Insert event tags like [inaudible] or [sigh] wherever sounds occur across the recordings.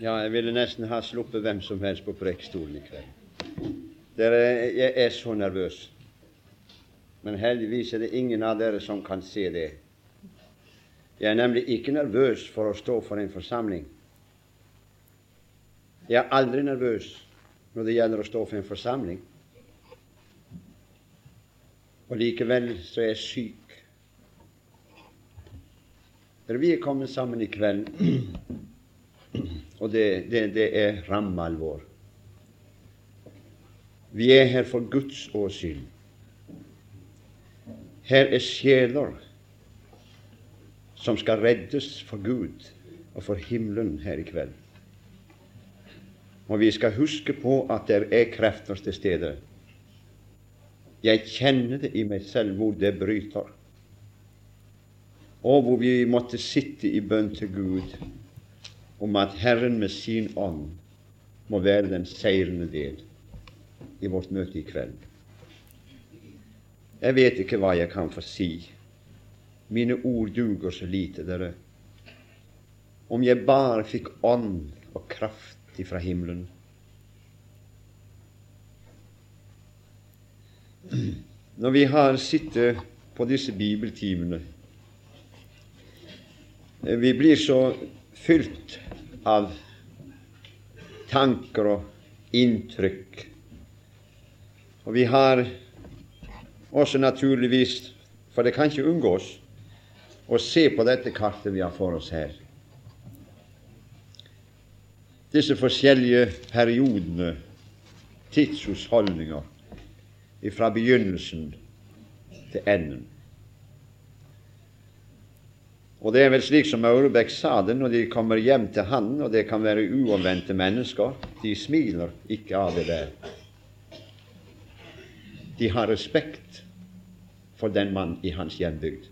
Ja, jeg ville nesten ha sluppet hvem som helst på prekestolen i kveld. Dere, jeg er så nervøs. Men heldigvis er det ingen av dere som kan se det. Jeg er nemlig ikke nervøs for å stå for en forsamling. Jeg er aldri nervøs når det gjelder å stå for en forsamling. Og likevel så er jeg syk. Dere, vi er kommet sammen i kveld, og det, det, det er rammealvor. Vi er her for Guds åsyn. Her er sjeler som skal reddes for Gud og for himmelen her i kveld. Og vi skal huske på at det er krefter til stede. Jeg kjenner det i meg selv hvor det bryter, og hvor vi måtte sitte i bønn til Gud om at Herren med sin ånd må være den seirende del i vårt møte i kveld. Jeg vet ikke hva jeg kan få si. Mine ord duger så lite, dere. Om jeg bare fikk ånd og kraft ifra himmelen. Når vi har sittet på disse bibeltimene Vi blir så fylt av tanker og inntrykk. Og vi har også naturligvis, for det kan ikke unngås, å se på dette kartet vi har for oss her disse forskjellige periodene, tidshusholdninger, fra begynnelsen til enden. Og det er vel slik som Aurebekk sa det når de kommer hjem til Han, og det kan være uomvendte mennesker, de smiler ikke av det der. De har respekt for den mann i hans hjembygd.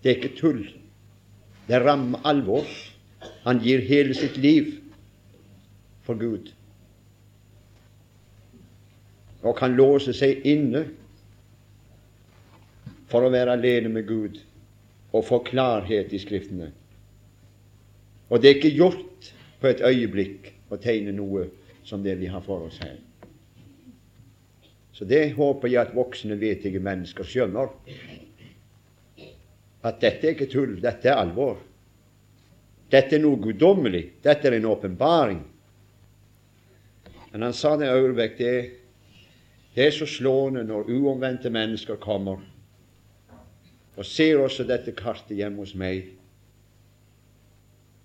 Det er ikke tull. Det rammer alvor. Han gir hele sitt liv for Gud og kan låse seg inne for å være alene med Gud og få klarhet i Skriftene. Og det er ikke gjort på et øyeblikk å tegne noe som det vi har for oss her. Så det håper jeg at voksne, vetige mennesker skjønner. At dette er ikke tull, dette er alvor. Dette er noe guddommelig. Dette er en åpenbaring. Men han sa det, Aurebekk, det, det er så slående når uomvendte mennesker kommer og ser også dette kartet hjemme hos meg.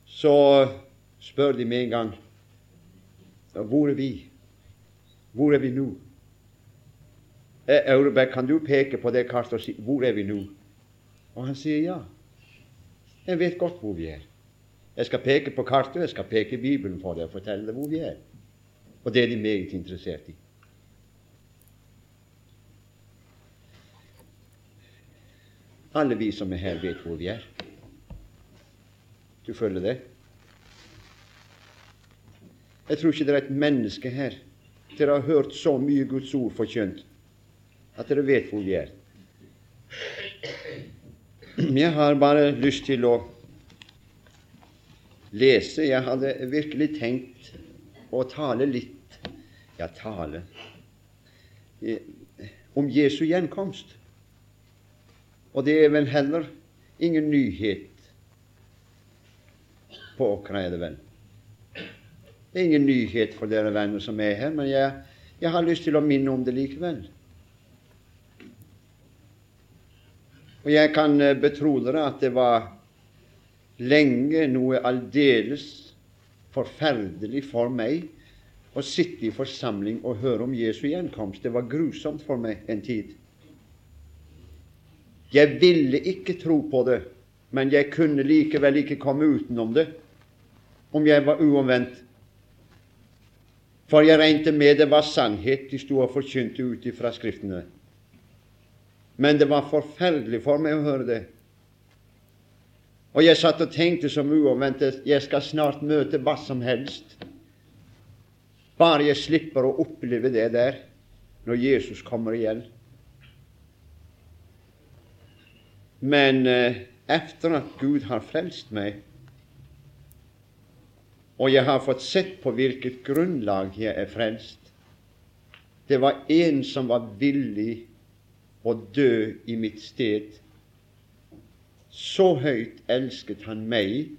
Så spør de med en gang hvor er vi? Hvor er vi nå? Eh, Aurebekk, kan du peke på det kartet og si hvor er vi nå? Og han sier ja. Jeg vet godt hvor vi er. Jeg skal peke på kartet, jeg skal peke Bibelen for deg og fortelle deg hvor vi er. Og det er de meget interessert i. Alle vi som er her, vet hvor vi er. Du føler det? Jeg tror ikke det er et menneske her. Dere har hørt så mye Guds ord forkynt at dere vet hvor vi er. Jeg har bare lyst til å lese. Jeg hadde virkelig tenkt å tale litt Ja, tale om Jesu gjenkomst. Og det er vel heller ingen nyhet på er det vel. Det er ingen nyhet for dere venner som er her, men jeg, jeg har lyst til å minne om det likevel. Og jeg kan eh, betro dere at det var lenge noe aldeles forferdelig for meg å sitte i forsamling og høre om Jesu gjenkomst. Det var grusomt for meg en tid. Jeg ville ikke tro på det, men jeg kunne likevel ikke komme utenom det om jeg var uomvendt. For jeg regnet med det var sannhet de sto og forkynte ut fra Skriftene. Men det var forferdelig for meg å høre det. Og jeg satt og tenkte som uomvendt jeg skal snart møte hva som helst, bare jeg slipper å oppleve det der når Jesus kommer igjen. Men eh, efter at Gud har frelst meg, og jeg har fått sett på hvilket grunnlag jeg er frelst. Det var en som var villig å dø i mitt sted. Så høyt elsket han meg.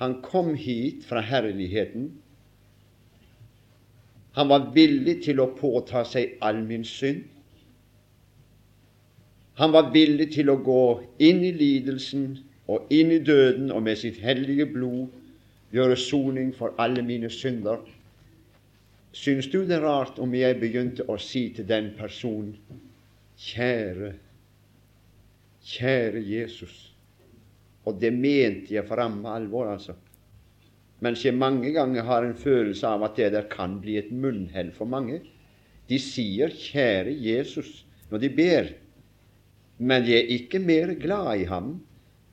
Han kom hit fra herligheten. Han var villig til å påta seg all min synd. Han var villig til å gå inn i lidelsen og inn i døden og med sitt hellige blod gjøre soning for alle mine synder. Syns du det er rart om jeg begynte å si til den personen Kjære, kjære Jesus. Og det mente jeg for ramme alvor, altså. Mens jeg mange ganger har en følelse av at det der kan bli et munnhell for mange. De sier 'Kjære Jesus' når de ber, men de er ikke mer glad i ham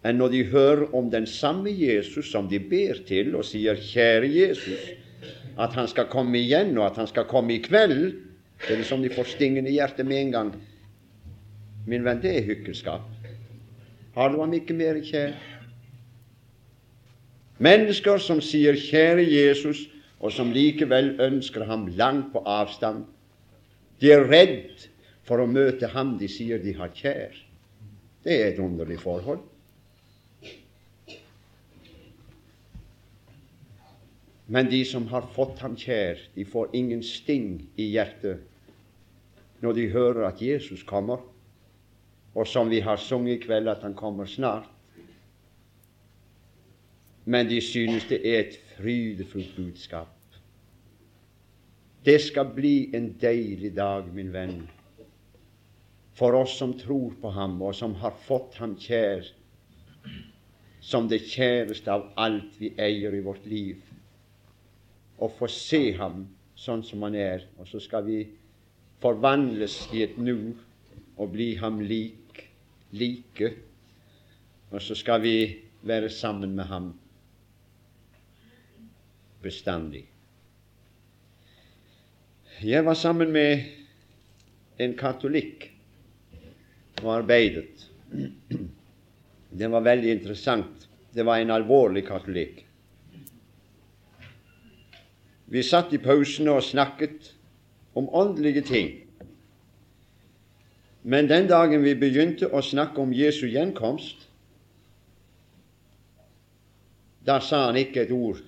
enn når de hører om den samme Jesus som de ber til og sier 'Kjære Jesus', at han skal komme igjen, og at han skal komme i kveld. Det er som de får stingen i hjertet med en gang. Min venn, det er hykkelskap. Har du ham ikke mer kjær? Mennesker som sier 'Kjære Jesus', og som likevel ønsker ham langt på avstand. De er redd for å møte ham de sier de har kjær. Det er et underlig forhold. Men de som har fått ham kjær, de får ingen sting i hjertet når de hører at Jesus kommer, og som vi har sunget i kveld, at han kommer snart. Men de synes det er et frydefullt budskap. Det skal bli en deilig dag, min venn, for oss som tror på ham, og som har fått ham kjær som det kjæreste av alt vi eier i vårt liv. Å få se ham sånn som han er, og så skal vi forvandles i et nu og bli ham lik, like, og så skal vi være sammen med ham bestandig. Jeg var sammen med en katolikk og arbeidet. Det var veldig interessant. Det var en alvorlig katolikk. Vi satt i pausene og snakket om åndelige ting. Men den dagen vi begynte å snakke om Jesu gjenkomst, da sa han ikke et ord.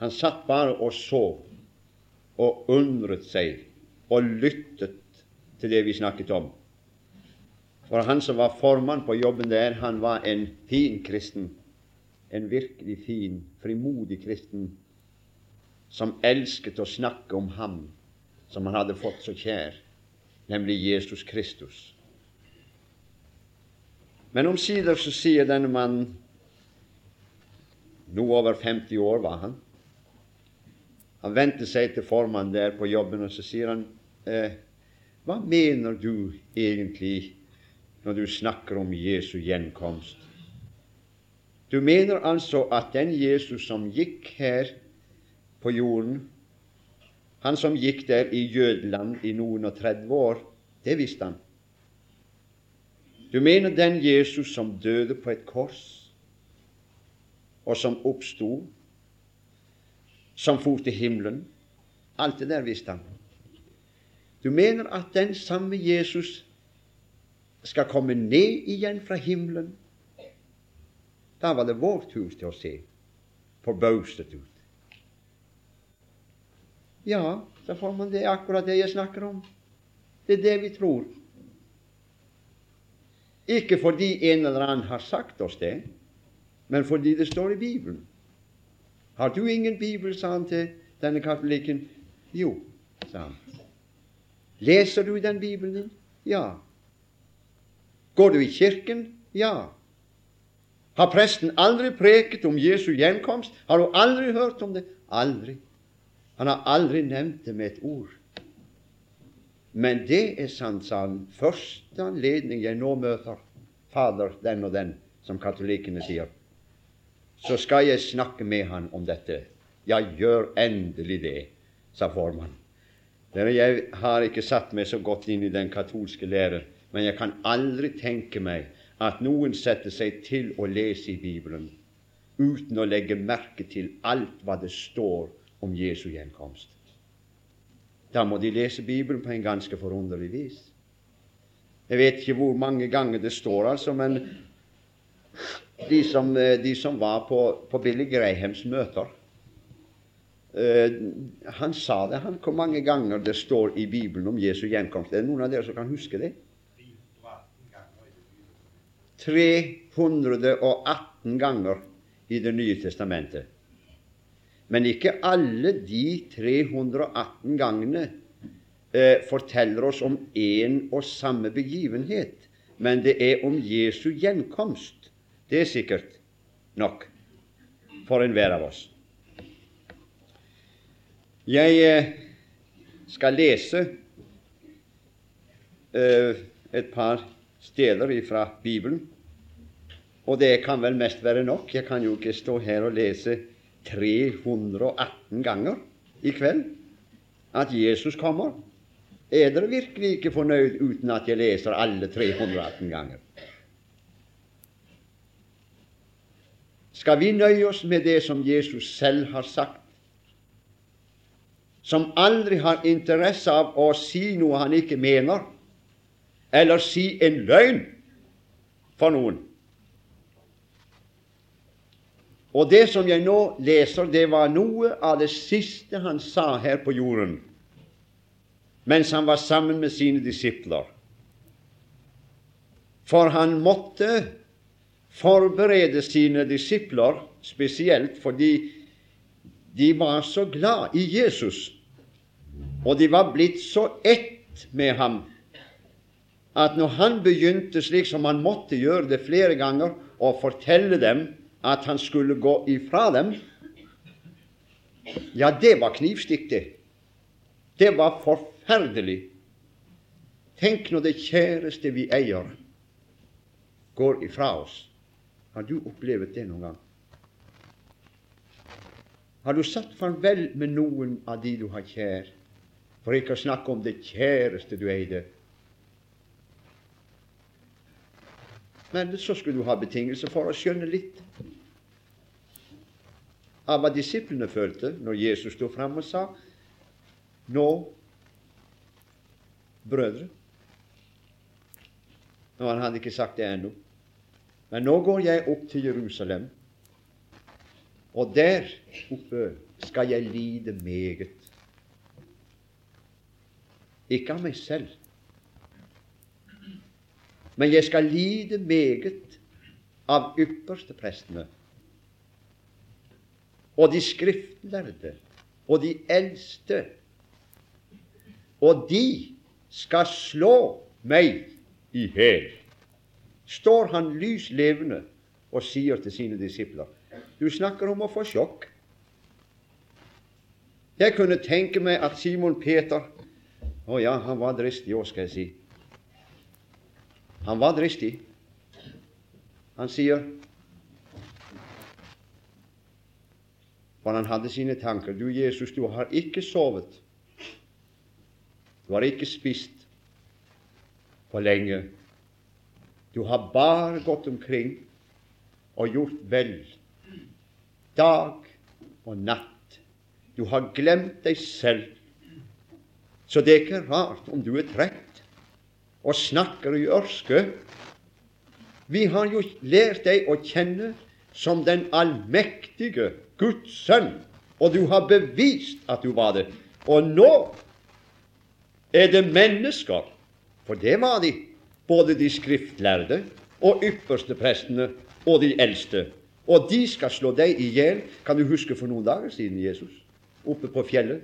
Han satt bare og så og undret seg og lyttet til det vi snakket om. For han som var formann på jobben der, han var en fin kristen en virkelig fin, frimodig kristen som elsket å snakke om ham som han hadde fått så kjær, nemlig Jesus Kristus. Men omsider så sier denne mannen Noe over 50 år var han. Han vendte seg til formannen der på jobben, og så sier han eh, Hva mener du egentlig når du snakker om Jesu gjenkomst? Du mener altså at den Jesus som gikk her på jorden, han som gikk der i Jødeland i noen og 30 år, det visste han. Du mener den Jesus som døde på et kors, og som oppsto, som for til himmelen. Alt det der visste han. Du mener at den samme Jesus skal komme ned igjen fra himmelen da var det vår tur til å se forbauset ut. Ja, da får man det akkurat det jeg snakker om. Det er det vi tror. Ikke fordi en eller annen har sagt oss det, men fordi det står i Bibelen. Har du ingen bibel, sa han til denne katolikken. Jo, sa han. Leser du den bibelen? Ja. Går du i kirken? Ja. Har presten aldri preket om Jesu gjenkomst? Har du aldri hørt om det? Aldri. Han har aldri nevnt det med et ord. Men det er sant, sa han. Første anledning jeg nå møter Fader den og den, som katolikkene sier, så skal jeg snakke med han om dette. Ja, gjør endelig det, sa formannen. Jeg har ikke satt meg så godt inn i den katolske lære, men jeg kan aldri tenke meg at noen setter seg til å lese i Bibelen uten å legge merke til alt hva det står om Jesu gjenkomst. Da må de lese Bibelen på en ganske forunderlig vis. Jeg vet ikke hvor mange ganger det står, altså, men de som, eh, de som var på, på Billy Grahams møter Han sa det, han, hvor mange ganger det står i Bibelen om Jesu gjenkomst. Er det noen av dere som kan huske det? 318 ganger i Det nye testamentet. Men ikke alle de 318 gangene eh, forteller oss om én og samme begivenhet, men det er om Jesu gjenkomst. Det er sikkert nok for enhver av oss. Jeg eh, skal lese eh, et par steder fra Bibelen, og det kan vel mest være nok. Jeg kan jo ikke stå her og lese 318 ganger i kveld at Jesus kommer. Er dere virkelig ikke fornøyd uten at jeg leser alle 318 ganger? Skal vi nøye oss med det som Jesus selv har sagt, som aldri har interesse av å si noe han ikke mener, eller si en løgn for noen? Og det som jeg nå leser, det var noe av det siste han sa her på jorden mens han var sammen med sine disipler. For han måtte forberede sine disipler spesielt fordi de var så glad i Jesus, og de var blitt så ett med ham at når han begynte, slik som han måtte gjøre det flere ganger, å fortelle dem at han skulle gå ifra dem, ja, det var knivstikk, det. Det var forferdelig. Tenk når det kjæreste vi eier, går ifra oss. Har du opplevd det noen gang? Har du satt farvel med noen av de du har kjær, for ikke å snakke om det kjæreste du eide? Men så skulle du ha betingelser for å skjønne litt av hva disiplene følte når Jesus sto fram og sa Nå, brødre Og han hadde ikke sagt det ennå. Men nå går jeg opp til Jerusalem, og der oppe skal jeg lide meget. Ikke av meg selv, men jeg skal lide meget av ypperste prestene og de skriftlærde og de eldste. Og de skal slå meg i hæl. Står han lys levende og sier til sine disipler Du snakker om å få sjokk. Jeg kunne tenke meg at Simon Peter Å ja, han var dristig òg, skal jeg si. Han var dristig. Han sier For han hadde sine tanker. Du, Jesus, du har ikke sovet. Du har ikke spist for lenge. Du har bare gått omkring og gjort vel, dag og natt. Du har glemt deg selv. Så det er ikke rart om du er trett og snakker i ørske. Vi har jo lært deg å kjenne som den allmektige Guds sønn, og du har bevist at du var det. Og nå er det mennesker, for det var de, både de skriftlærde og ypperste prestene og de eldste. Og de skal slå deg i hjel. Kan du huske for noen dager siden Jesus oppe på fjellet?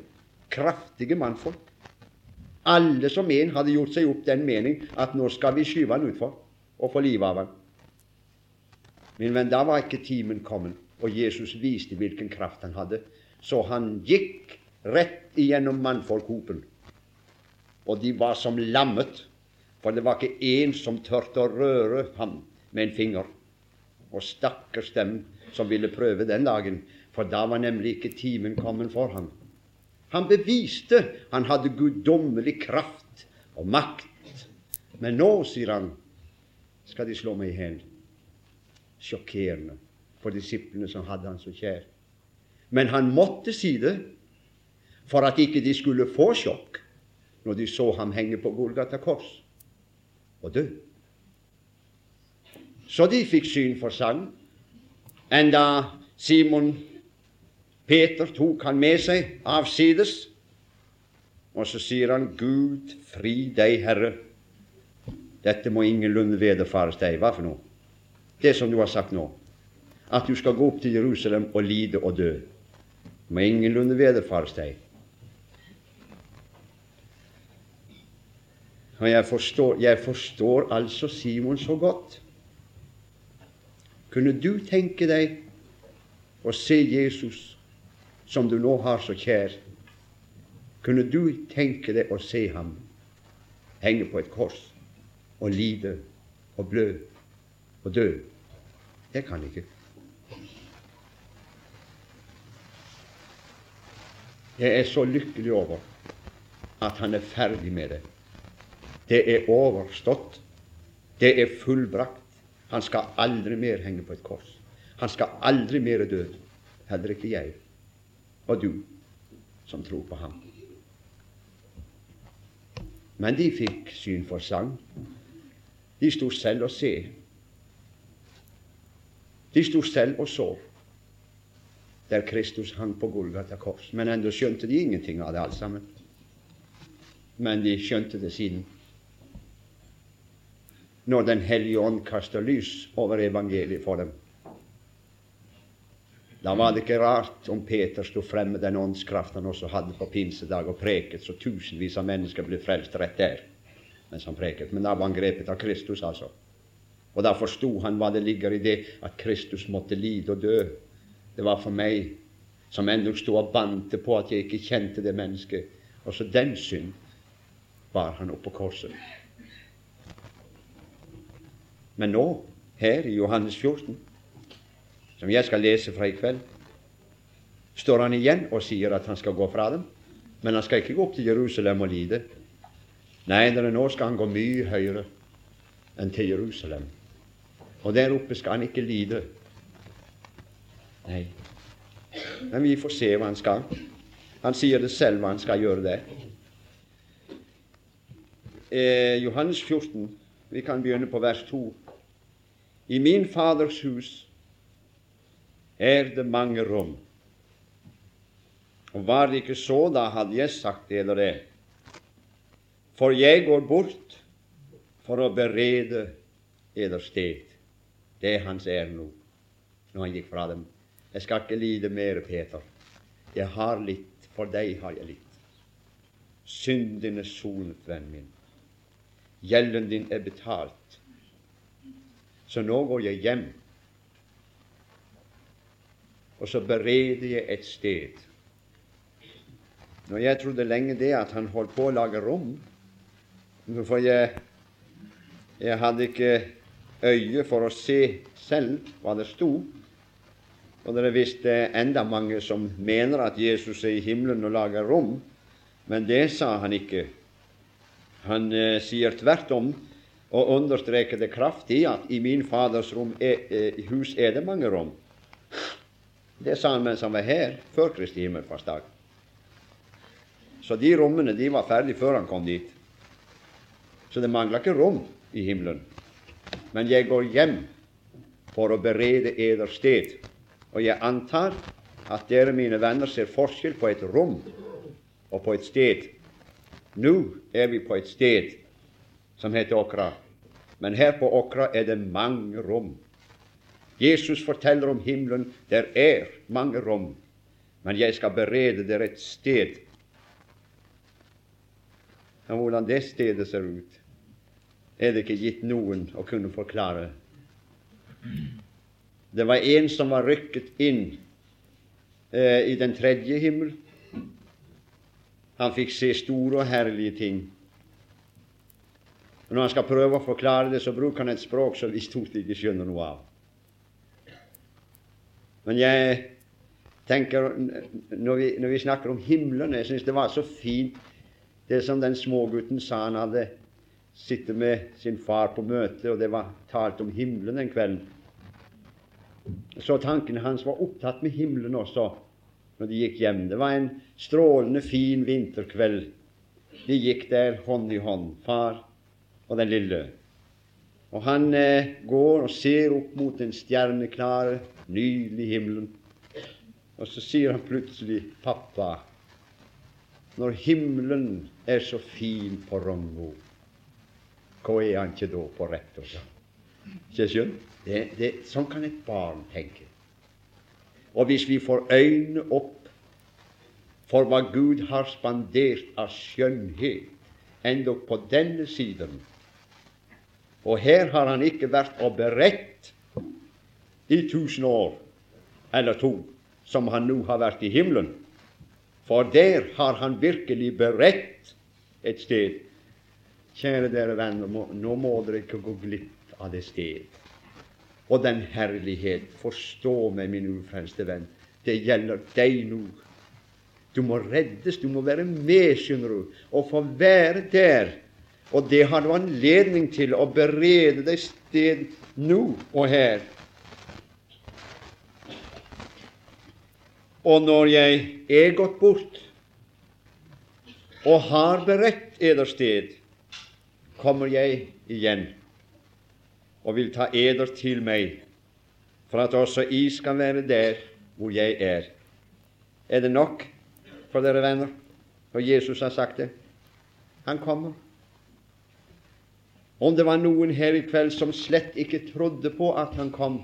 Kraftige mannfolk. Alle som en hadde gjort seg opp den mening at nå skal vi skyve han utfor og få livet av han. Min venn, da var ikke timen kommet og Jesus viste hvilken kraft han hadde. Så han gikk rett igjennom mannfolkhopen. Og de var som lammet, for det var ikke én som turte å røre ham med en finger. Og stakkars dem som ville prøve den dagen, for da var nemlig ikke timen kommet for ham. Han beviste han hadde guddommelig kraft og makt. Men nå, sier han, skal de slå meg i hjel. Sjokkerende. for disiplene som hadde han så kjær. Men han måtte si det for at ikke de skulle få sjokk når de så ham henge på Golgata kors og dø. Så de fikk syn for sang, enda Simon Peter tok han med seg avsides, og så sier han, Gud fri deg, Herre. Dette må ingenlunde vederfares deg. Hva for noe? Det som du har sagt nå. At du skal gå opp til Jerusalem og lide og dø. Det må ingenlunde vederfares deg. Og jeg forstår, jeg forstår altså Simon så godt. Kunne du tenke deg å se Jesus som du nå har så kjær? Kunne du tenke deg å se ham henge på et kors og lide og blø og dø? Jeg kan ikke. Jeg er så lykkelig over at han er ferdig med det. Det er overstått. Det er fullbrakt. Han skal aldri mer henge på et kors. Han skal aldri mer dø. Heller ikke jeg og du som tror på ham. Men de fikk syn for sang. De sto selv og se. De sto selv og så der Kristus hang på Golgata kors. Men ennå skjønte de ingenting av det alt sammen. Men de skjønte det siden når Den hellige ånd kaster lys over evangeliet for dem. Da var det ikke rart om Peter sto frem med den åndskraft han også hadde på pinsedag og preket, så tusenvis av mennesker ble frelst rett der mens han preket. Men da var han grepet av Kristus, altså. Og da forsto han hva det ligger i det at Kristus måtte lide og dø. Det var for meg som ennå sto og bante på at jeg ikke kjente det mennesket. Også den synd bar han opp på korset. Men nå, her i Johannes 14, som jeg skal lese fra i kveld, står han igjen og sier at han skal gå fra dem. Men han skal ikke gå opp til Jerusalem og lide. Nei, nå skal han gå mye høyere enn til Jerusalem. Og der oppe skal han ikke lide. Nei. Men vi får se hva han skal. Han sier det selv hva han skal gjøre der. Eh, Johannes 14, vi kan begynne på vers 2. I min Faders hus er det mange rom. Og var det ikke så, da hadde jeg sagt det eller det. For jeg går bort for å berede eder sted. Det er hans ære nå, når han gikk fra dem. Jeg skal ikke lide mer, Peter. Jeg har litt, for deg har jeg litt. Synden er sonet, venn min. Gjelden din er betalt. Så nå går jeg hjem, og så bereder jeg et sted. Når jeg trodde lenge det at han holdt på å lage rom, for jeg, jeg hadde ikke øye for å se selv hva det sto. Og det er enda mange som mener at Jesus er i himmelen og lager rom, men det sa han ikke. Han eh, sier tvert om og understreker det kraftig at i min Faders rom er, eh, hus er det mange rom. Det sa han mens han var her, før Kristi himmelfartsdag. Så de rommene de var ferdige før han kom dit. Så det mangler ikke rom i himmelen. Men jeg går hjem for å berede eder sted. Og jeg antar at dere, mine venner, ser forskjell på et rom og på et sted. Nå er vi på et sted som heter Åkra. Men her på Åkra er det mange rom. Jesus forteller om himmelen. Der er mange rom, men jeg skal berede dere et sted. Og hvordan det stedet ser ut, er det ikke gitt noen å kunne forklare. Det var en som var rykket inn eh, i den tredje himmel. Han fikk se store og herlige ting. Når han skal prøve å forklare det, så bruker han et språk som vi stort ikke skjønner noe av. Men jeg tenker, når vi, når vi snakker om himmelen Jeg syns det var så fint det som den smågutten sa han hadde sittet med sin far på møte, og det var talt om himmelen den kvelden. Så tankene hans var opptatt med himmelen også når de gikk hjem. Det var en strålende fin vinterkveld. De gikk der hånd i hånd, far og den lille. Og han eh, går og ser opp mot den stjerneklare, nydelige himmelen. Og så sier han plutselig, 'Pappa, når himmelen er så fin på Rogno, hva er han ikke da på rett og slett? Ikke skjønt? Sånn kan et barn tenke. Og hvis vi får øynene opp for hva Gud har spandert av skjønnhet, endog på denne siden Og her har han ikke vært og beredt i tusen år eller to, som han nå har vært i himmelen. For der har han virkelig beredt et sted. Kjære dere venner, nå må dere ikke gå glipp av det sted og den herlighet. Forstå meg, min ufrelste venn, det gjelder deg nå. Du må reddes, du må være med, skjønner du, og få være der. Og det har du anledning til å berede deg sted nå og her. Og når jeg er gått bort og har beredt eder sted, kommer jeg igjen og vil ta eder til meg, for at også I skal være der hvor jeg er. Er det nok for dere venner? For Jesus har sagt det. Han kommer. Om det var noen her i kveld som slett ikke trodde på at han kom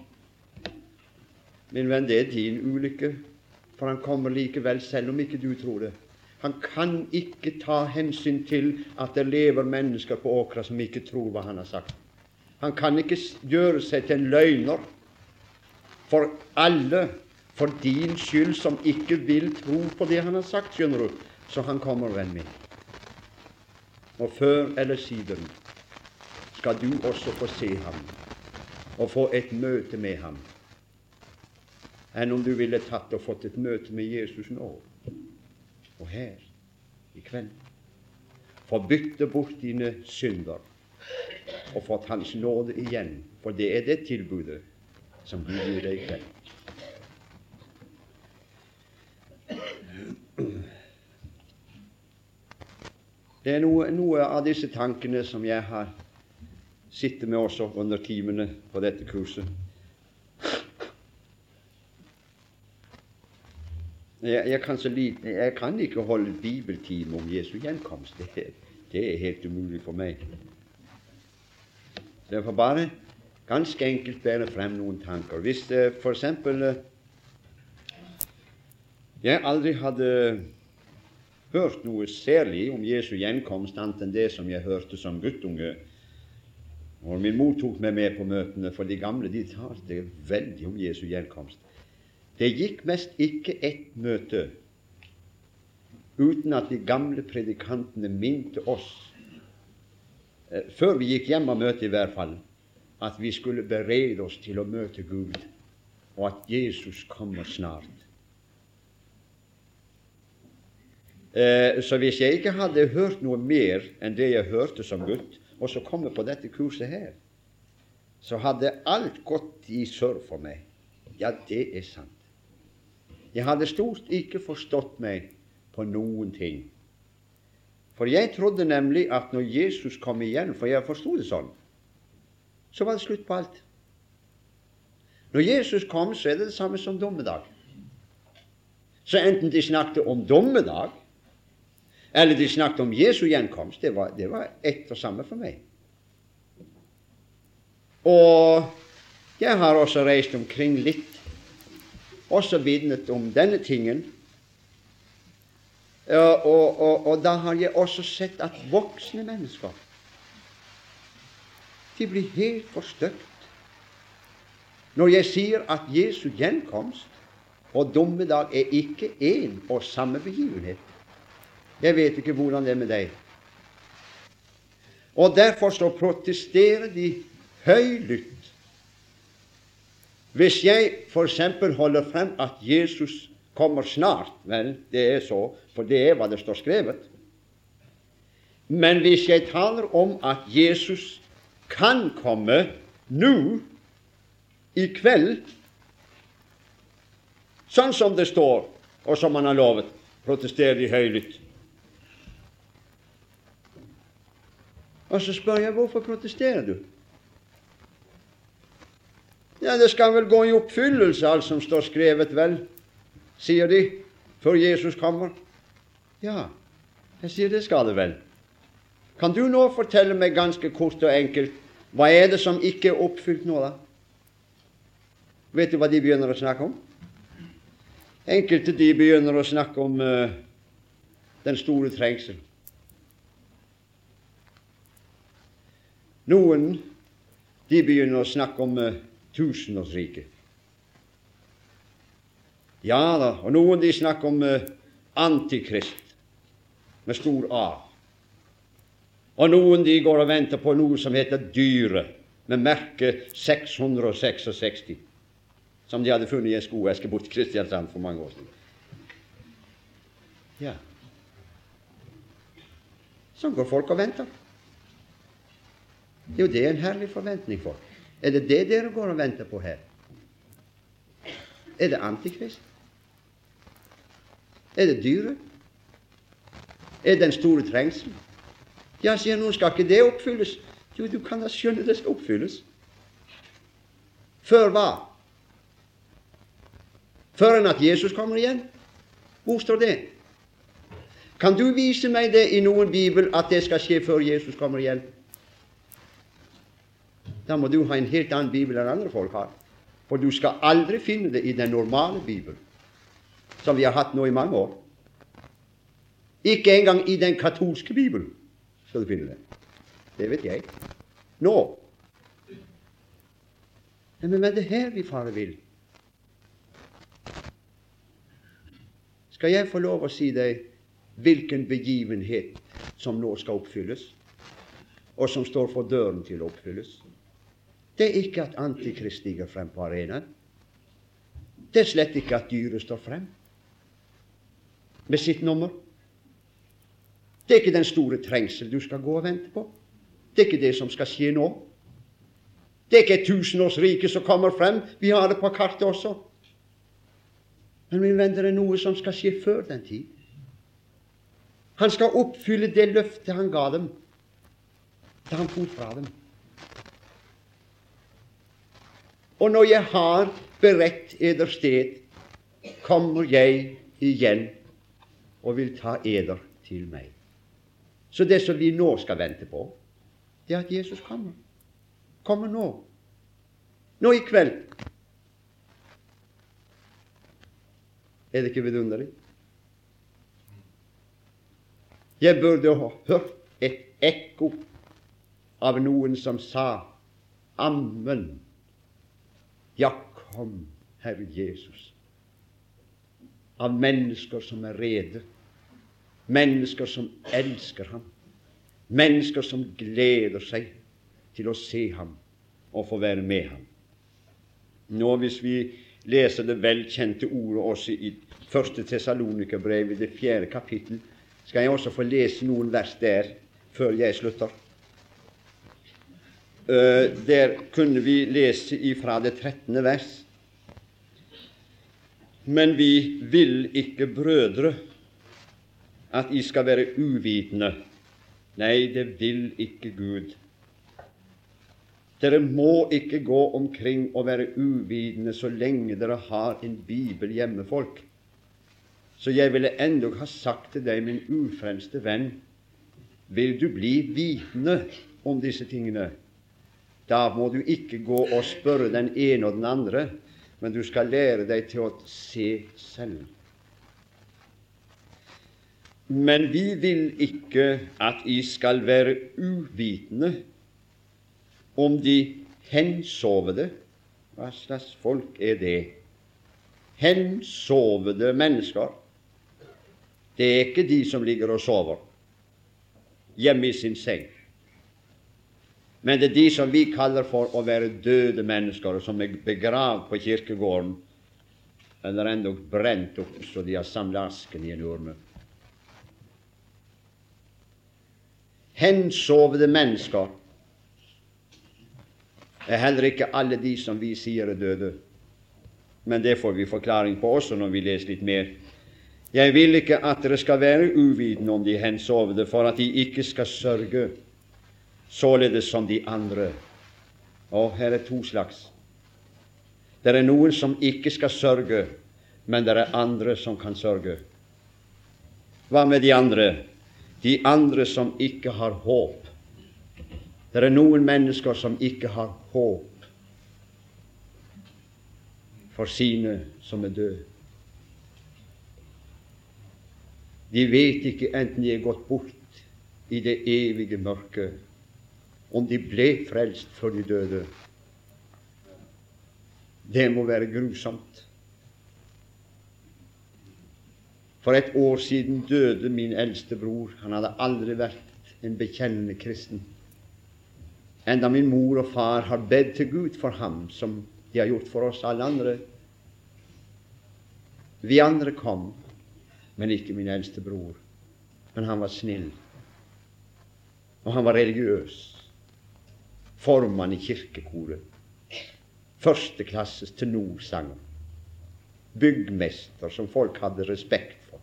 Min venn, det er din ulykke, for han kommer likevel, selv om ikke du tror det. Han kan ikke ta hensyn til at det lever mennesker på åkra som ikke tror hva han har sagt. Han kan ikke gjøre seg til en løgner for alle, for din skyld, som ikke vil tro på det han har sagt, skjønner du. Så han kommer, venn min. Og før eller siden skal du også få se ham og få et møte med ham, enn om du ville tatt og fått et møte med Jesus nå og her i kveld. Få bytte bort dine synder og fått Hans nåde igjen. For det er det tilbudet som Gud gir deg i kveld. Det er noe, noe, av disse tankene som jeg har sittet med også under timene på dette kurset. Jeg, jeg, kan lite, jeg, kan ikke holde bibeltime om Jesu gjenkomst. Det, det er helt umulig for meg. Så jeg får bare ganske enkelt bære frem noen tanker. Hvis uh, for eksempel uh, jeg aldri hadde hørt noe særlig om Jesu gjenkomst annet enn det som jeg hørte som guttunge. Og min mor tok meg med på møtene, for de gamle de talte veldig om Jesu gjenkomst. Det gikk mest ikke ett møte uten at de gamle predikantene minte oss Eh, før vi gikk hjem av møtet i hvert fall, at vi skulle berede oss til å møte Gud, og at Jesus kommer snart. Eh, så hvis jeg ikke hadde hørt noe mer enn det jeg hørte som gutt, og så komme på dette kurset her, så hadde alt gått i surr for meg. Ja, det er sant. Jeg hadde stort ikke forstått meg på noen ting. For jeg trodde nemlig at når Jesus kom igjen, for jeg forsto det sånn, så var det slutt på alt. Når Jesus kom, så er det det samme som dommedag. Så enten de snakket om dommedag, eller de snakket om Jesu gjenkomst, det var, det var ett og samme for meg. Og jeg har også reist omkring litt, også vitnet om denne tingen og, og, og, da har jeg også sett at voksne mennesker de blir helt forstøkt når jeg sier at Jesu gjenkomst og dommedag er ikke én og samme begivenhet. Jeg vet ikke hvordan det er med deg. Og derfor så protesterer de høylytt hvis jeg f.eks. holder frem at Jesus kommer snart. Vel, det er så, for det er hva det står skrevet. Men hvis jeg taler om at Jesus kan komme nå, i kveld, sånn som det står, og som han har lovet, protesterer de høylytt. Og så spør jeg hvorfor protesterer du? Ja, det skal vel gå i oppfyllelse, alt som står skrevet, vel, sier de, før Jesus kommer. Ja, jeg sier det skal det vel. Kan du nå fortelle meg ganske kort og enkelt hva er det som ikke er oppfylt nå, da? Vet du hva de begynner å snakke om? Enkelte de begynner å snakke om uh, den store trengsel. Noen de begynner å snakke om uh, tusenårsriket. Ja da, og noen de snakker om uh, antikrist med stor A. Og noen de går og venter på noe som heter Dyret, med merket 666, som de hadde funnet i en skoeske borti Kristiansand for mange år siden. Ja. Sånn går folk og venter. Jo, det er en herlig forventning for. Er det det dere går og venter på her? Er det Antikrist? Er det dyret? Er det den store trengselen? Ja, sier noen, skal ikke det oppfylles? Jo, du kan da skjønne det skal oppfylles. Før hva? Før enn at Jesus kommer igjen? Hvor står det? Kan du vise meg det i noen bibel at det skal skje før Jesus kommer igjen? Da må du ha en helt annen bibel enn andre folk har. For du skal aldri finne det i den normale bibel, som vi har hatt nå i mange år. Ikke engang i den katolske bibel skal du finne det. Det vet jeg. Nå. Men det er her vi farer vil? Skal jeg få lov å si deg hvilken begivenhet som nå skal oppfylles, og som står for døren til å oppfylles? Det er ikke at Antikrist stiger frem på arenaen. Det er slett ikke at dyret står frem med sitt nummer. Det er ikke den store trengsel du skal gå og vente på. Det er ikke det som skal skje nå. Det er ikke tusenårsrike som kommer frem. Vi har det på kartet også. Men min venn, det er noe som skal skje før den tid. Han skal oppfylle det løftet han ga dem da han for fra dem. Og når jeg har beredt eder sted, kommer jeg igjen og vil ta eder til meg. Så det som vi nå skal vente på, det er at Jesus kommer. Kommer nå. Nå i kveld. Er det ikke vidunderlig? Jeg burde ha hørt et ekko av noen som sa Ammen. Ja, kom, Herre Jesus, av mennesker som er rede, mennesker som elsker ham, mennesker som gleder seg til å se ham og få være med ham. Nå, hvis vi leser det velkjente ordet også i første Tessalonikerbrev, i det fjerde kapittel, skal jeg også få lese noen vers der før jeg slutter. Eh, der kunne vi lese ifra det 13. vers. Men vi vil ikke, brødre, at I skal være uvitende. Nei, det vil ikke Gud. Dere må ikke gå omkring og være uvitende så lenge dere har en bibel hjemme, folk. Så jeg ville endog ha sagt til deg, min ufremste venn, vil du bli vitende om disse tingene? Da må du ikke gå og spørre den ene og den andre, men du skal lære deg til å se selv. Men vi vil ikke at I skal være uvitende om de hensovede. Hva slags folk er det? Hensovede mennesker. Det er ikke de som ligger og sover hjemme i sin seng. Men det er de som vi kaller for å være døde mennesker, som er begravd på kirkegården, eller endog brent opp så de har samla asken i en urne. Hensovede mennesker er heller ikke alle de som vi sier er døde. men det får vi forklaring på også når vi leser litt mer. Jeg vil ikke at dere skal være uvitende om de hensovede, for at de ikke skal sørge, således som de andre. Og her er to slags. Det er noen som ikke skal sørge, men det er andre som kan sørge. Hva med de andre? De andre som ikke har håp. Det er noen mennesker som ikke har håp for sine som er døde. De vet ikke, enten de er gått bort i det evige mørket, om de ble frelst før de døde. Det må være grusomt. For et år siden døde min eldste bror. Han hadde aldri vært en bekjennende kristen. Enda min mor og far har bedt til Gud for ham, som de har gjort for oss alle andre. Vi andre kom, men ikke min eldste bror. Men han var snill, og han var religiøs. Formann i kirkekoret førsteklasses tenorsanger, byggmester som folk hadde respekt for,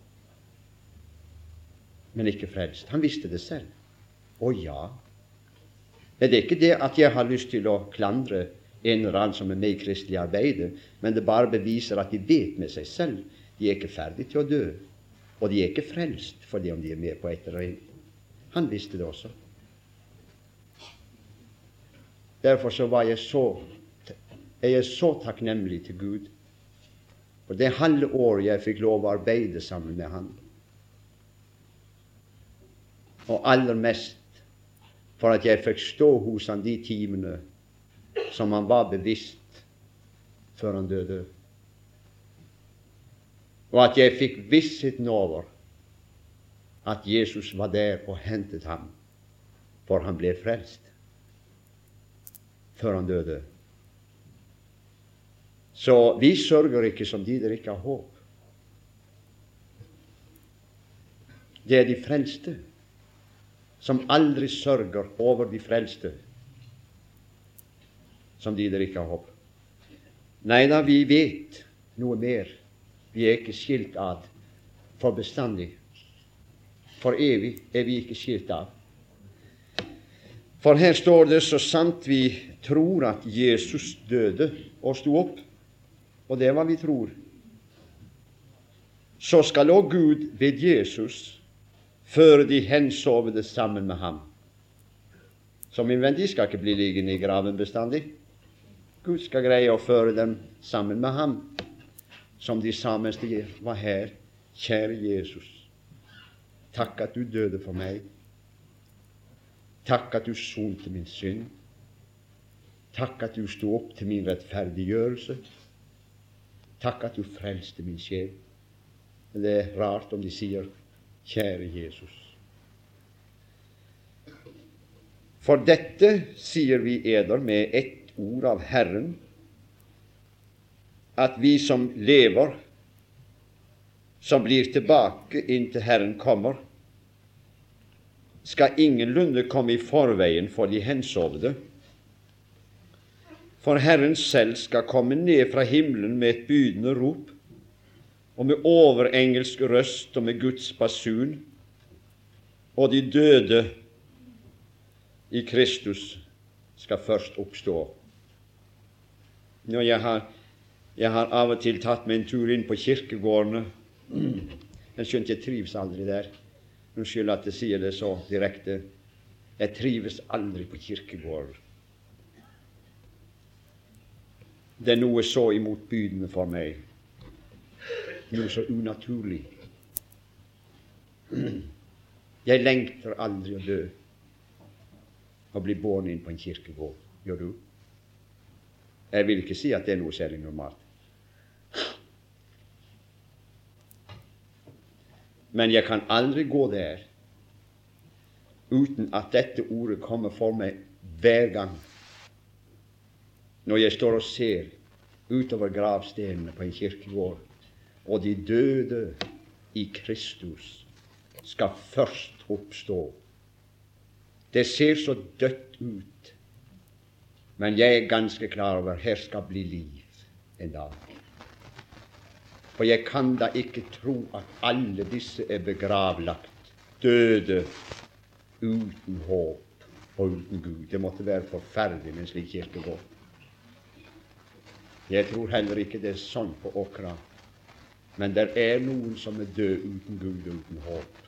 men ikke frelst. Han visste det selv. Å ja. Det er ikke det at jeg har lyst til å klandre en eller annen som er med i kristelig arbeid, men det bare beviser at de vet med seg selv de er ikke ferdig til å dø, og de er ikke frelst fordi om de er med på et eller annet. Han visste det også. Derfor så var jeg så jeg er så takknemlig til Gud for det halve året jeg fikk lov å arbeide sammen med Han. Og aller mest for at jeg fikk stå hos Han de timene som han var bevisst før han døde. Og at jeg fikk vissheten over at Jesus var der og hentet ham, for han ble frelst før han døde. Så vi sørger ikke som de der ikke har håp. Det er de frelste som aldri sørger over de frelste som de der ikke har håp. Nei da, vi vet noe mer. Vi er ikke skilt ad for bestandig. For evig er vi ikke skilt av. For her står det så sant vi tror at Jesus døde og sto opp, og det er hva vi tror, så skal òg Gud ved Jesus føre de hensovne sammen med ham. Venn, de skal ikke bli liggende i graven bestandig. Gud skal greie å føre dem sammen med ham, som de sa var her. Kjære Jesus, takk at du døde for meg. Takk at du sonte min synd. Takk at du sto opp til min rettferdiggjørelse. Takk at du frelste min sjel. Men det er rart om de sier 'Kjære Jesus'. For dette sier vi eder med ett ord av Herren, at vi som lever, som blir tilbake inntil Herren kommer, skal ingenlunde komme i forveien for de hensovne, for Herren selv skal komme ned fra himmelen med et bydende rop, og med overengelsk røst og med Guds basun, og de døde i Kristus skal først oppstå. Når jeg har, jeg har av og til tatt meg en tur inn på kirkegårdene. [clears throat] Jeg skjønte jeg trives aldri der. Unnskyld at jeg sier det så direkte. Jeg trives aldri på kirkegårder. Det er noe så imotbydende for meg, noe så unaturlig. Jeg lengter aldri å dø og bli båret inn på en kirkegård. Gjør du? Jeg vil ikke si at det er noe særlig normalt. Men jeg kan aldri gå der uten at dette ordet kommer for meg hver gang når jeg står og ser utover gravstenene på en kirkegård, og de døde i Kristus skal først oppstå. Det ser så dødt ut, men jeg er ganske klar over her skal bli liv en dag. For jeg kan da ikke tro at alle disse er begravlagt, døde, uten håp og uten Gud. Det måtte være forferdelig med en slik kirkegård. Jeg tror heller ikke det er sånn på Åkra. Men det er noen som er død uten Gud og uten håp.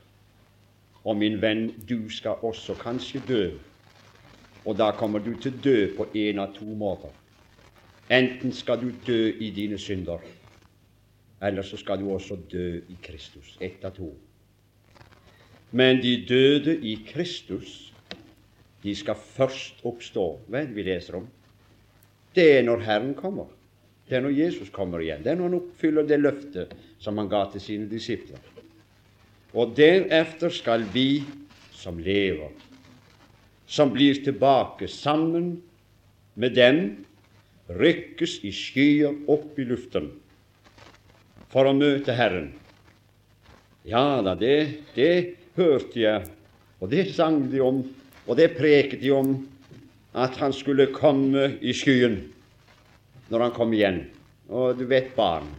Og min venn, du skal også kanskje dø. Og da kommer du til å dø på en av to måter. Enten skal du dø i dine synder, eller så skal du også dø i Kristus. Ett av to. Men de døde i Kristus, de skal først oppstå. Hva er det vi leser om? Det er når Herren kommer. Det er når Jesus kommer igjen. Det er når han oppfyller det løftet som han ga til sine disipler. Og deretter skal vi som lever, som blir tilbake sammen med dem, rykkes i skyer opp i luften for å møte Herren. Ja da, det, det hørte jeg, og det sang de om, og det preket de om, at han skulle komme i skyen når han kom igjen. Og du vet barn,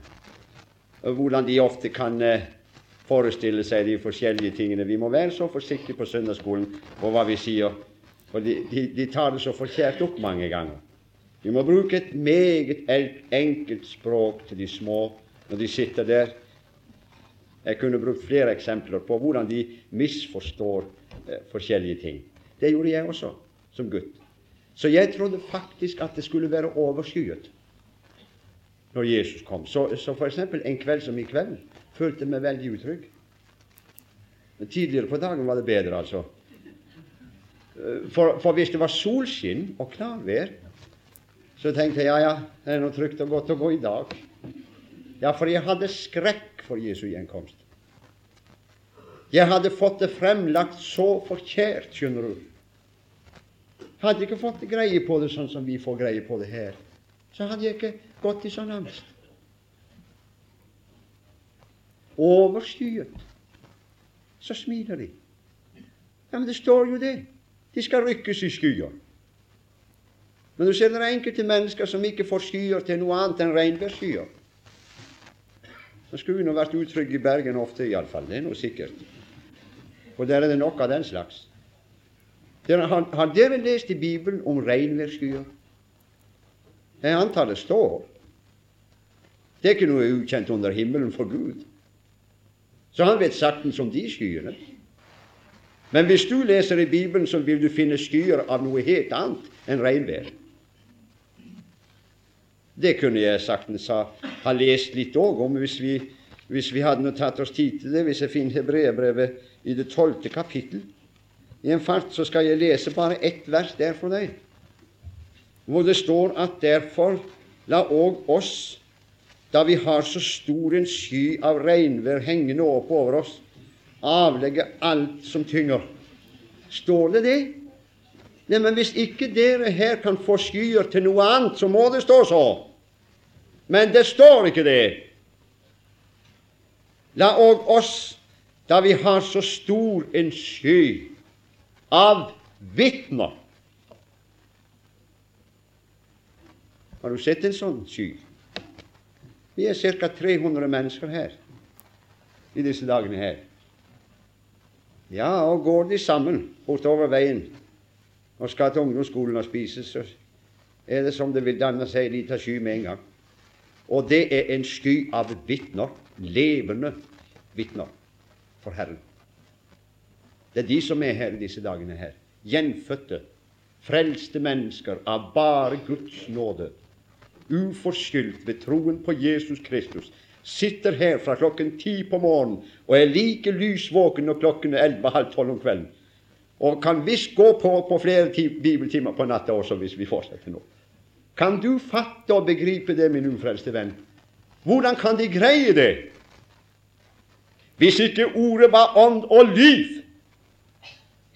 hvordan de ofte kan eh, forestille seg de forskjellige tingene. Vi må være så forsiktige på søndagsskolen på hva vi sier, for de, de, de tar det så forkjært opp mange ganger. Vi må bruke et meget enkelt språk til de små når de sitter der. Jeg kunne brukt flere eksempler på hvordan de misforstår eh, forskjellige ting. Det gjorde jeg også som gutt. Så jeg trodde faktisk at det skulle være overskyet når Jesus kom. Så, så f.eks. en kveld som i kveld følte jeg meg veldig utrygg. Men tidligere på dagen var det bedre, altså. For, for hvis det var solskinn og klarvær, så tenkte jeg ja, ja, det er noe trygt og godt å gå i dag. Ja, for jeg hadde skrekk for Jesu gjenkomst. Jeg hadde fått det fremlagt så forkjært, skjønner du. Hadde ikke fått greie på det sånn som vi får greie på det her, så hadde jeg ikke gått i sånn angst. Overskyet. Så smiler de. Ja, Men det står jo det. De skal rykkes i skyer. Men du ser det er enkelte mennesker som ikke får skyer til noe annet enn regnværsskyer. Så skulle vi nå vært utrygge i Bergen ofte, iallfall. Det er noe sikkert. For der er det nok av den slags. Har, har dere lest i Bibelen om regnværsskyer? Jeg antar det står. Det er ikke noe ukjent under himmelen for Gud. Så han vet saktens om de skyene. Men hvis du leser i Bibelen, så vil du finne skyer av noe helt annet enn regnvær. Det kunne jeg saktens ha, ha lest litt òg om hvis vi, hvis vi hadde tatt oss tid til det. Hvis jeg finner Hebreabrevet i det tolvte kapittel. I en fart så skal jeg lese bare ett vers der for deg hvor det står at derfor la òg oss, da vi har så stor en sky av regnvær hengende opp over oss, avlegge alt som tynger. Står det det? Nei, men hvis ikke dere her kan få skyer til noe annet, så må det stå så. Men det står ikke det. La òg oss, da vi har så stor en sky av vitner Har du sett en sånn sky? Vi er ca. 300 mennesker her i disse dagene her. Ja, og går de sammen bortover veien og skal til ungdomsskolen og spise, så er det som det vil danne seg en liten sky med en gang. Og det er en sky av vitner, levende vitner for Herren. Det er de som er her i disse dagene her. Gjenfødte, frelste mennesker av bare Guds nåde uforskyldt ved troen på Jesus Kristus, sitter her fra klokken ti på morgenen og er like lysvåken når klokken er elleve-halv tolv om kvelden, og kan visst gå på, på flere bibeltimer på natta også, hvis vi fortsetter nå. Kan du fatte og begripe det, min ufrelste venn? Hvordan kan de greie det? Hvis ikke ordet var ånd og liv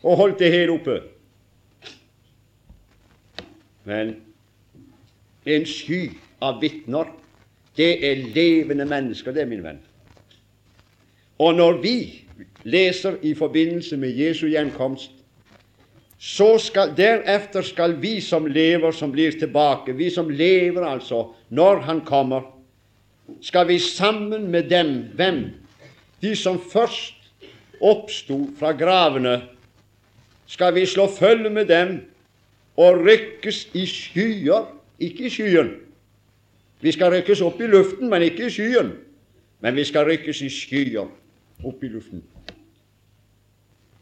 og holdt det helt oppe. Men en sky av vitner. Det er levende mennesker, det, min venn. Og når vi leser i forbindelse med Jesu gjenkomst, så skal, deretter skal vi som lever, som blir tilbake, vi som lever altså når Han kommer, skal vi sammen med dem Hvem? De som først oppsto fra gravene, skal vi slå følge med dem og rykkes i skyer, ikke i skyen. Vi skal rykkes opp i luften, men ikke i skyen. Men vi skal rykkes i skyer opp i luften.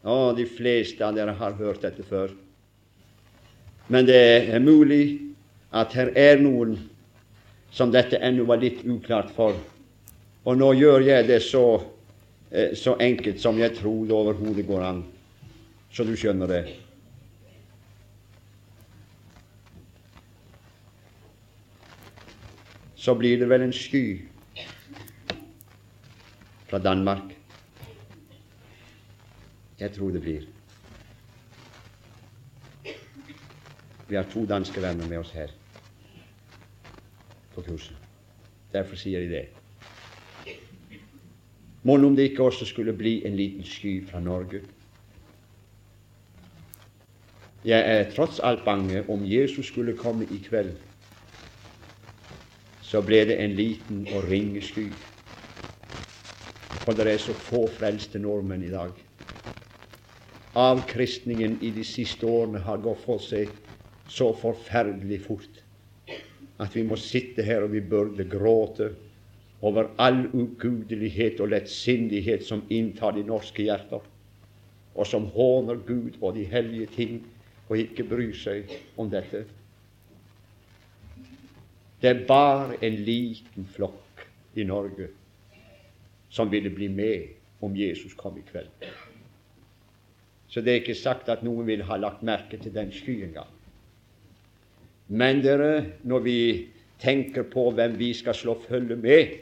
Å, de fleste av dere har hørt dette før. Men det er mulig at her er noen som dette ennå var litt uklart for. Og nå gjør jeg det så, eh, så enkelt som jeg tror det overhodet går an, så du skjønner det. Så blir det vel en sky fra Danmark. Jeg tror det blir. Vi har to danske venner med oss her på kurset. Derfor sier de det. Mon om det ikke også skulle bli en liten sky fra Norge? Jeg er tross alt bange om Jesus skulle komme i kveld, så ble det en liten og ringe sky. For det er så få frelste nordmenn i dag. Avkristningen i de siste årene har gått for seg så forferdelig fort at vi må sitte her og vi burde gråte over all ugudelighet og lettsindighet som inntar de norske hjerter, og som håner Gud og de hellige ting og ikke bryr seg om dette. Det er bare en liten flokk i Norge som ville bli med om Jesus kom i kveld. Så det er ikke sagt at noen vil ha lagt merke til den skyen engang. Men dere, når vi tenker på hvem vi skal slå følge med,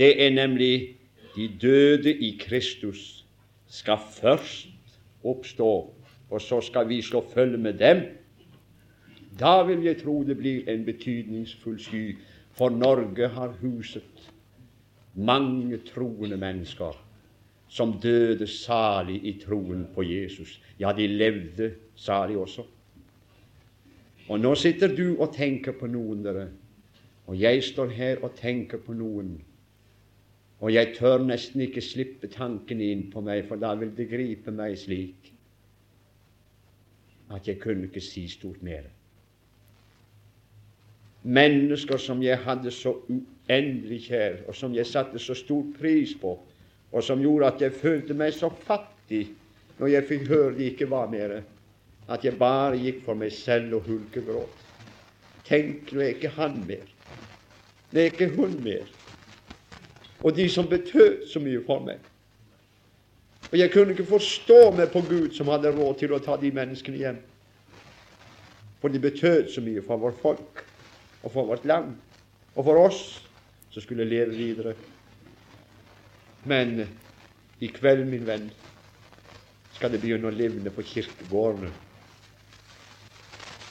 det er nemlig de døde i Kristus skal først oppstå, og så skal vi slå følge med dem. Da vil jeg tro det blir en betydningsfull sky, for Norge har huset mange troende mennesker som døde salig i troen på Jesus. Ja, de levde salig også. Og nå sitter du og tenker på noen, dere, og jeg står her og tenker på noen. Og jeg tør nesten ikke slippe tanken inn på meg, for da vil det gripe meg slik at jeg kunne ikke si stort mer. Mennesker som jeg hadde så uendelig kjær, og som jeg satte så stor pris på, og som gjorde at jeg følte meg så fattig når jeg fikk høre det ikke var mer, at jeg bare gikk for meg selv og hulkegråt. Tenk, nå er ikke han mer. Det er ikke hun mer. Og de som betød så mye for meg. Og jeg kunne ikke forstå meg på Gud som hadde råd til å ta de menneskene hjem. For de betød så mye for vårt folk og for vårt land og for oss som skulle leve videre. Men i kveld, min venn, skal det begynne å livne på kirkegårdene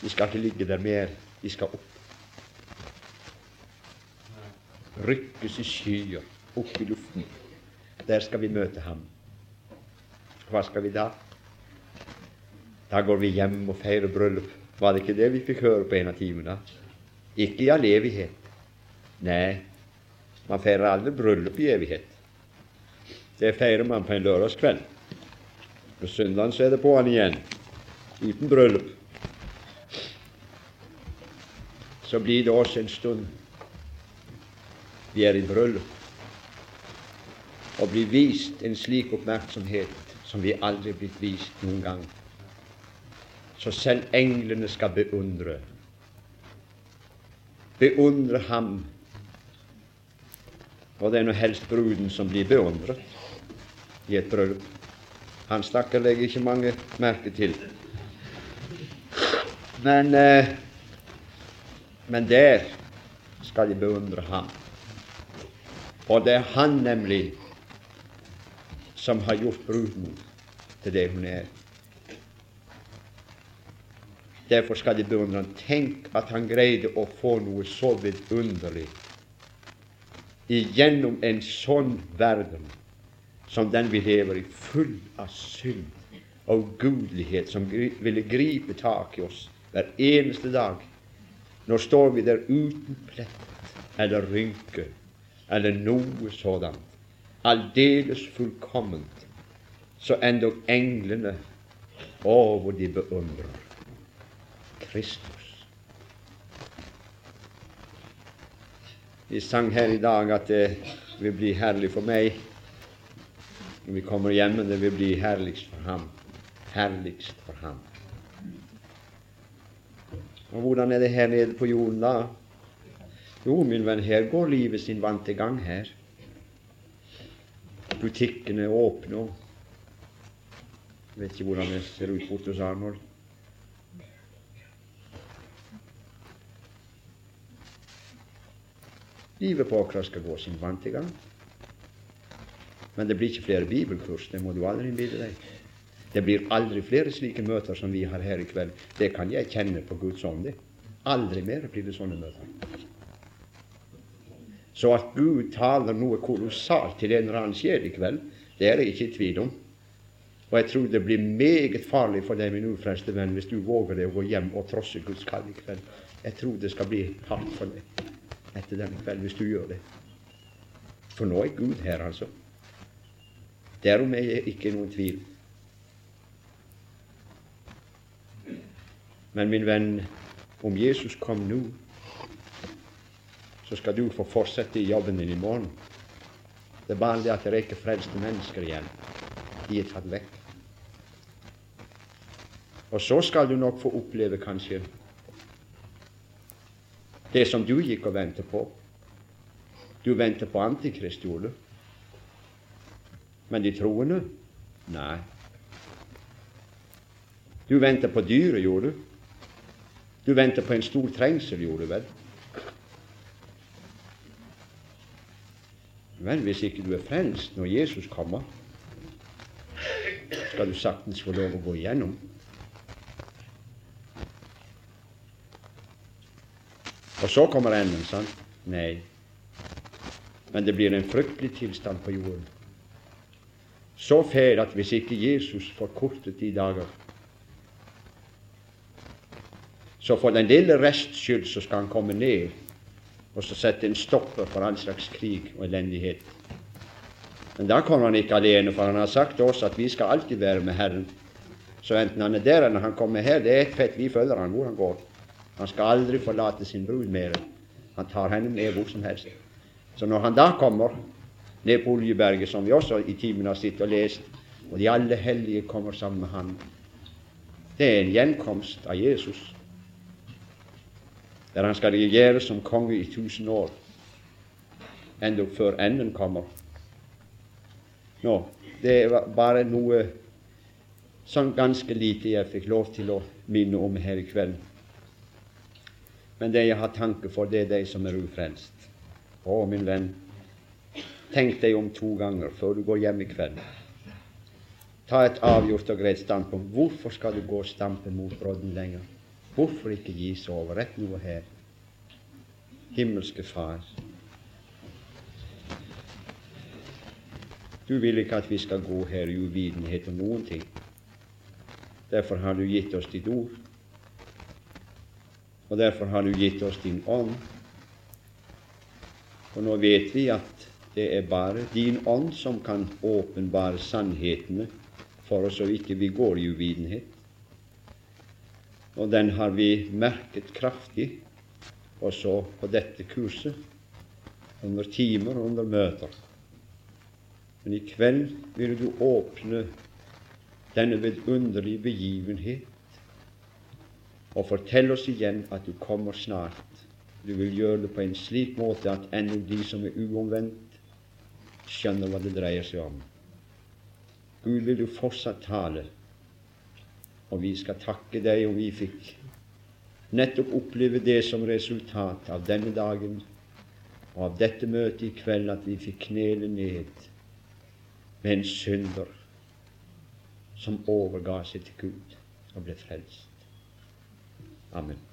vi skal ikke ligge der mer. Vi skal opp. Rykkes i skyer, opp i luften. Der skal vi møte ham. Hva skal vi da? Da går vi hjem og feirer bryllup. Var det ikke det vi fikk høre på en av timene? Ikke i all evighet. Nei, man feirer aldri bryllup i evighet. Det feirer man på en lørdagskveld. På søndagen er det på'n igjen, uten bryllup. så blir det også en stund vi er i bryllup, og blir vist en slik oppmerksomhet som vi aldri er blitt vist noen gang. Så selv englene skal beundre. Beundre ham. Og det er nå helst bruden som blir beundret i et bryllup. Han stakkar legger ikke mange merke til. Men eh, men der skal de beundre ham. Og det er han nemlig som har gjort bruden til det hun er. Derfor skal de beundre ham. Tenk at han greide å få noe så vidunderlig igjennom en sånn verden som den vi lever i, full av synd og gudelighet, som ville gripe tak i oss hver eneste dag nå står vi der uten plett, eller rynke eller noe sådant. Aldeles fullkomment. Så endog englene Å, hvor de beundrer Kristus. Vi sang her i dag at det vil bli herlig for meg når vi kommer hjem, det vil bli herligst for ham. Herligst for ham. Og Hvordan er det her nede på jorden da? Jo, min venn, her går livet sin vante gang her. Butikkene er åpne. Jeg vet ikke hvordan det ser ut borte hos Arnold. Livet på Åkra skal gå sin vante gang. Men det blir ikke flere bibelkurs, det må du aldri innbille deg. Det blir aldri flere slike møter som vi har her i kveld. Det kan jeg kjenne på Guds ånd. Aldri mer blir det sånne møter. Så at Gud taler noe kolossalt til en eller annen sjel i kveld, det er jeg ikke i tvil om. Og jeg tror det blir meget farlig for deg, min ufrelste venn, hvis du våger deg å gå hjem og trosse Guds kall i kveld. Jeg tror det skal bli hardt for deg etter denne kveld hvis du gjør det. For nå er Gud her, altså. Derom er det ikke noen tvil. Men min venn, om Jesus kom nå, så skal du få fortsette i jobben din i morgen. Det er bare det at det er ikke frelste mennesker igjen. De er tatt vekk. Og så skal du nok få oppleve kanskje det som du gikk og ventet på. Du venter på Antikrist, gjorde du? Men de troende? Nei. Du venter på dyret, gjorde du? Du venter på en stor trengsel, gjorde du vel? Vel, hvis ikke du er frelst når Jesus kommer, skal du saktens få lov å gå igjennom. Og så kommer enden, sant? Nei. Men det blir en fryktelig tilstand på jorden. Så fæl at hvis ikke Jesus forkortet de dager, så for den lille rests skyld så skal han komme ned og så sette en stopper for all slags krig og elendighet. Men da kommer han ikke alene, for han har sagt til oss at vi skal alltid være med Herren. Så enten han er der eller han kommer her, det er et fett. Vi følger han hvor han går. Han skal aldri forlate sin brud mer. Han tar henne med hvor som helst. Så når han da kommer ned på Oljeberget, som vi også i timen har sittet og lest, og de alle hellige kommer sammen med han, det er en gjenkomst av Jesus, der han skal regjere som konge i tusen år, enda før enden kommer. Nå, det var bare noe sånn ganske lite jeg fikk lov til å minne om her i kveld. Men det jeg har tanke for, det er de som er ufrelst. Å, min venn, tenk deg om to ganger før du går hjem i kveld. Ta et avgjort og greit standpunkt. Hvorfor skal du gå og stampe mot brodden lenger? Hvorfor ikke gi seg over? Rett noe her. Himmelske Far. Du vil ikke at vi skal gå her i uvitenhet om noen ting. Derfor har du gitt oss ditt ord. Og derfor har du gitt oss din ånd. Og nå vet vi at det er bare din ånd som kan åpenbare sannhetene for oss, så ikke vi går i uvitenhet. Og den har vi merket kraftig også på dette kurset, under timer og under møter. Men i kveld vil du åpne denne vidunderlige begivenhet og fortell oss igjen at du kommer snart. Du vil gjøre det på en slik måte at ennå de som er uomvendt, skjønner hva det dreier seg om. Gud, vil du fortsatt tale, og vi skal takke deg om vi fikk nettopp oppleve det som resultat av denne dagen og av dette møtet i kveld, at vi fikk knele ned med en synder som overga seg til Gud og ble frelst. Amen.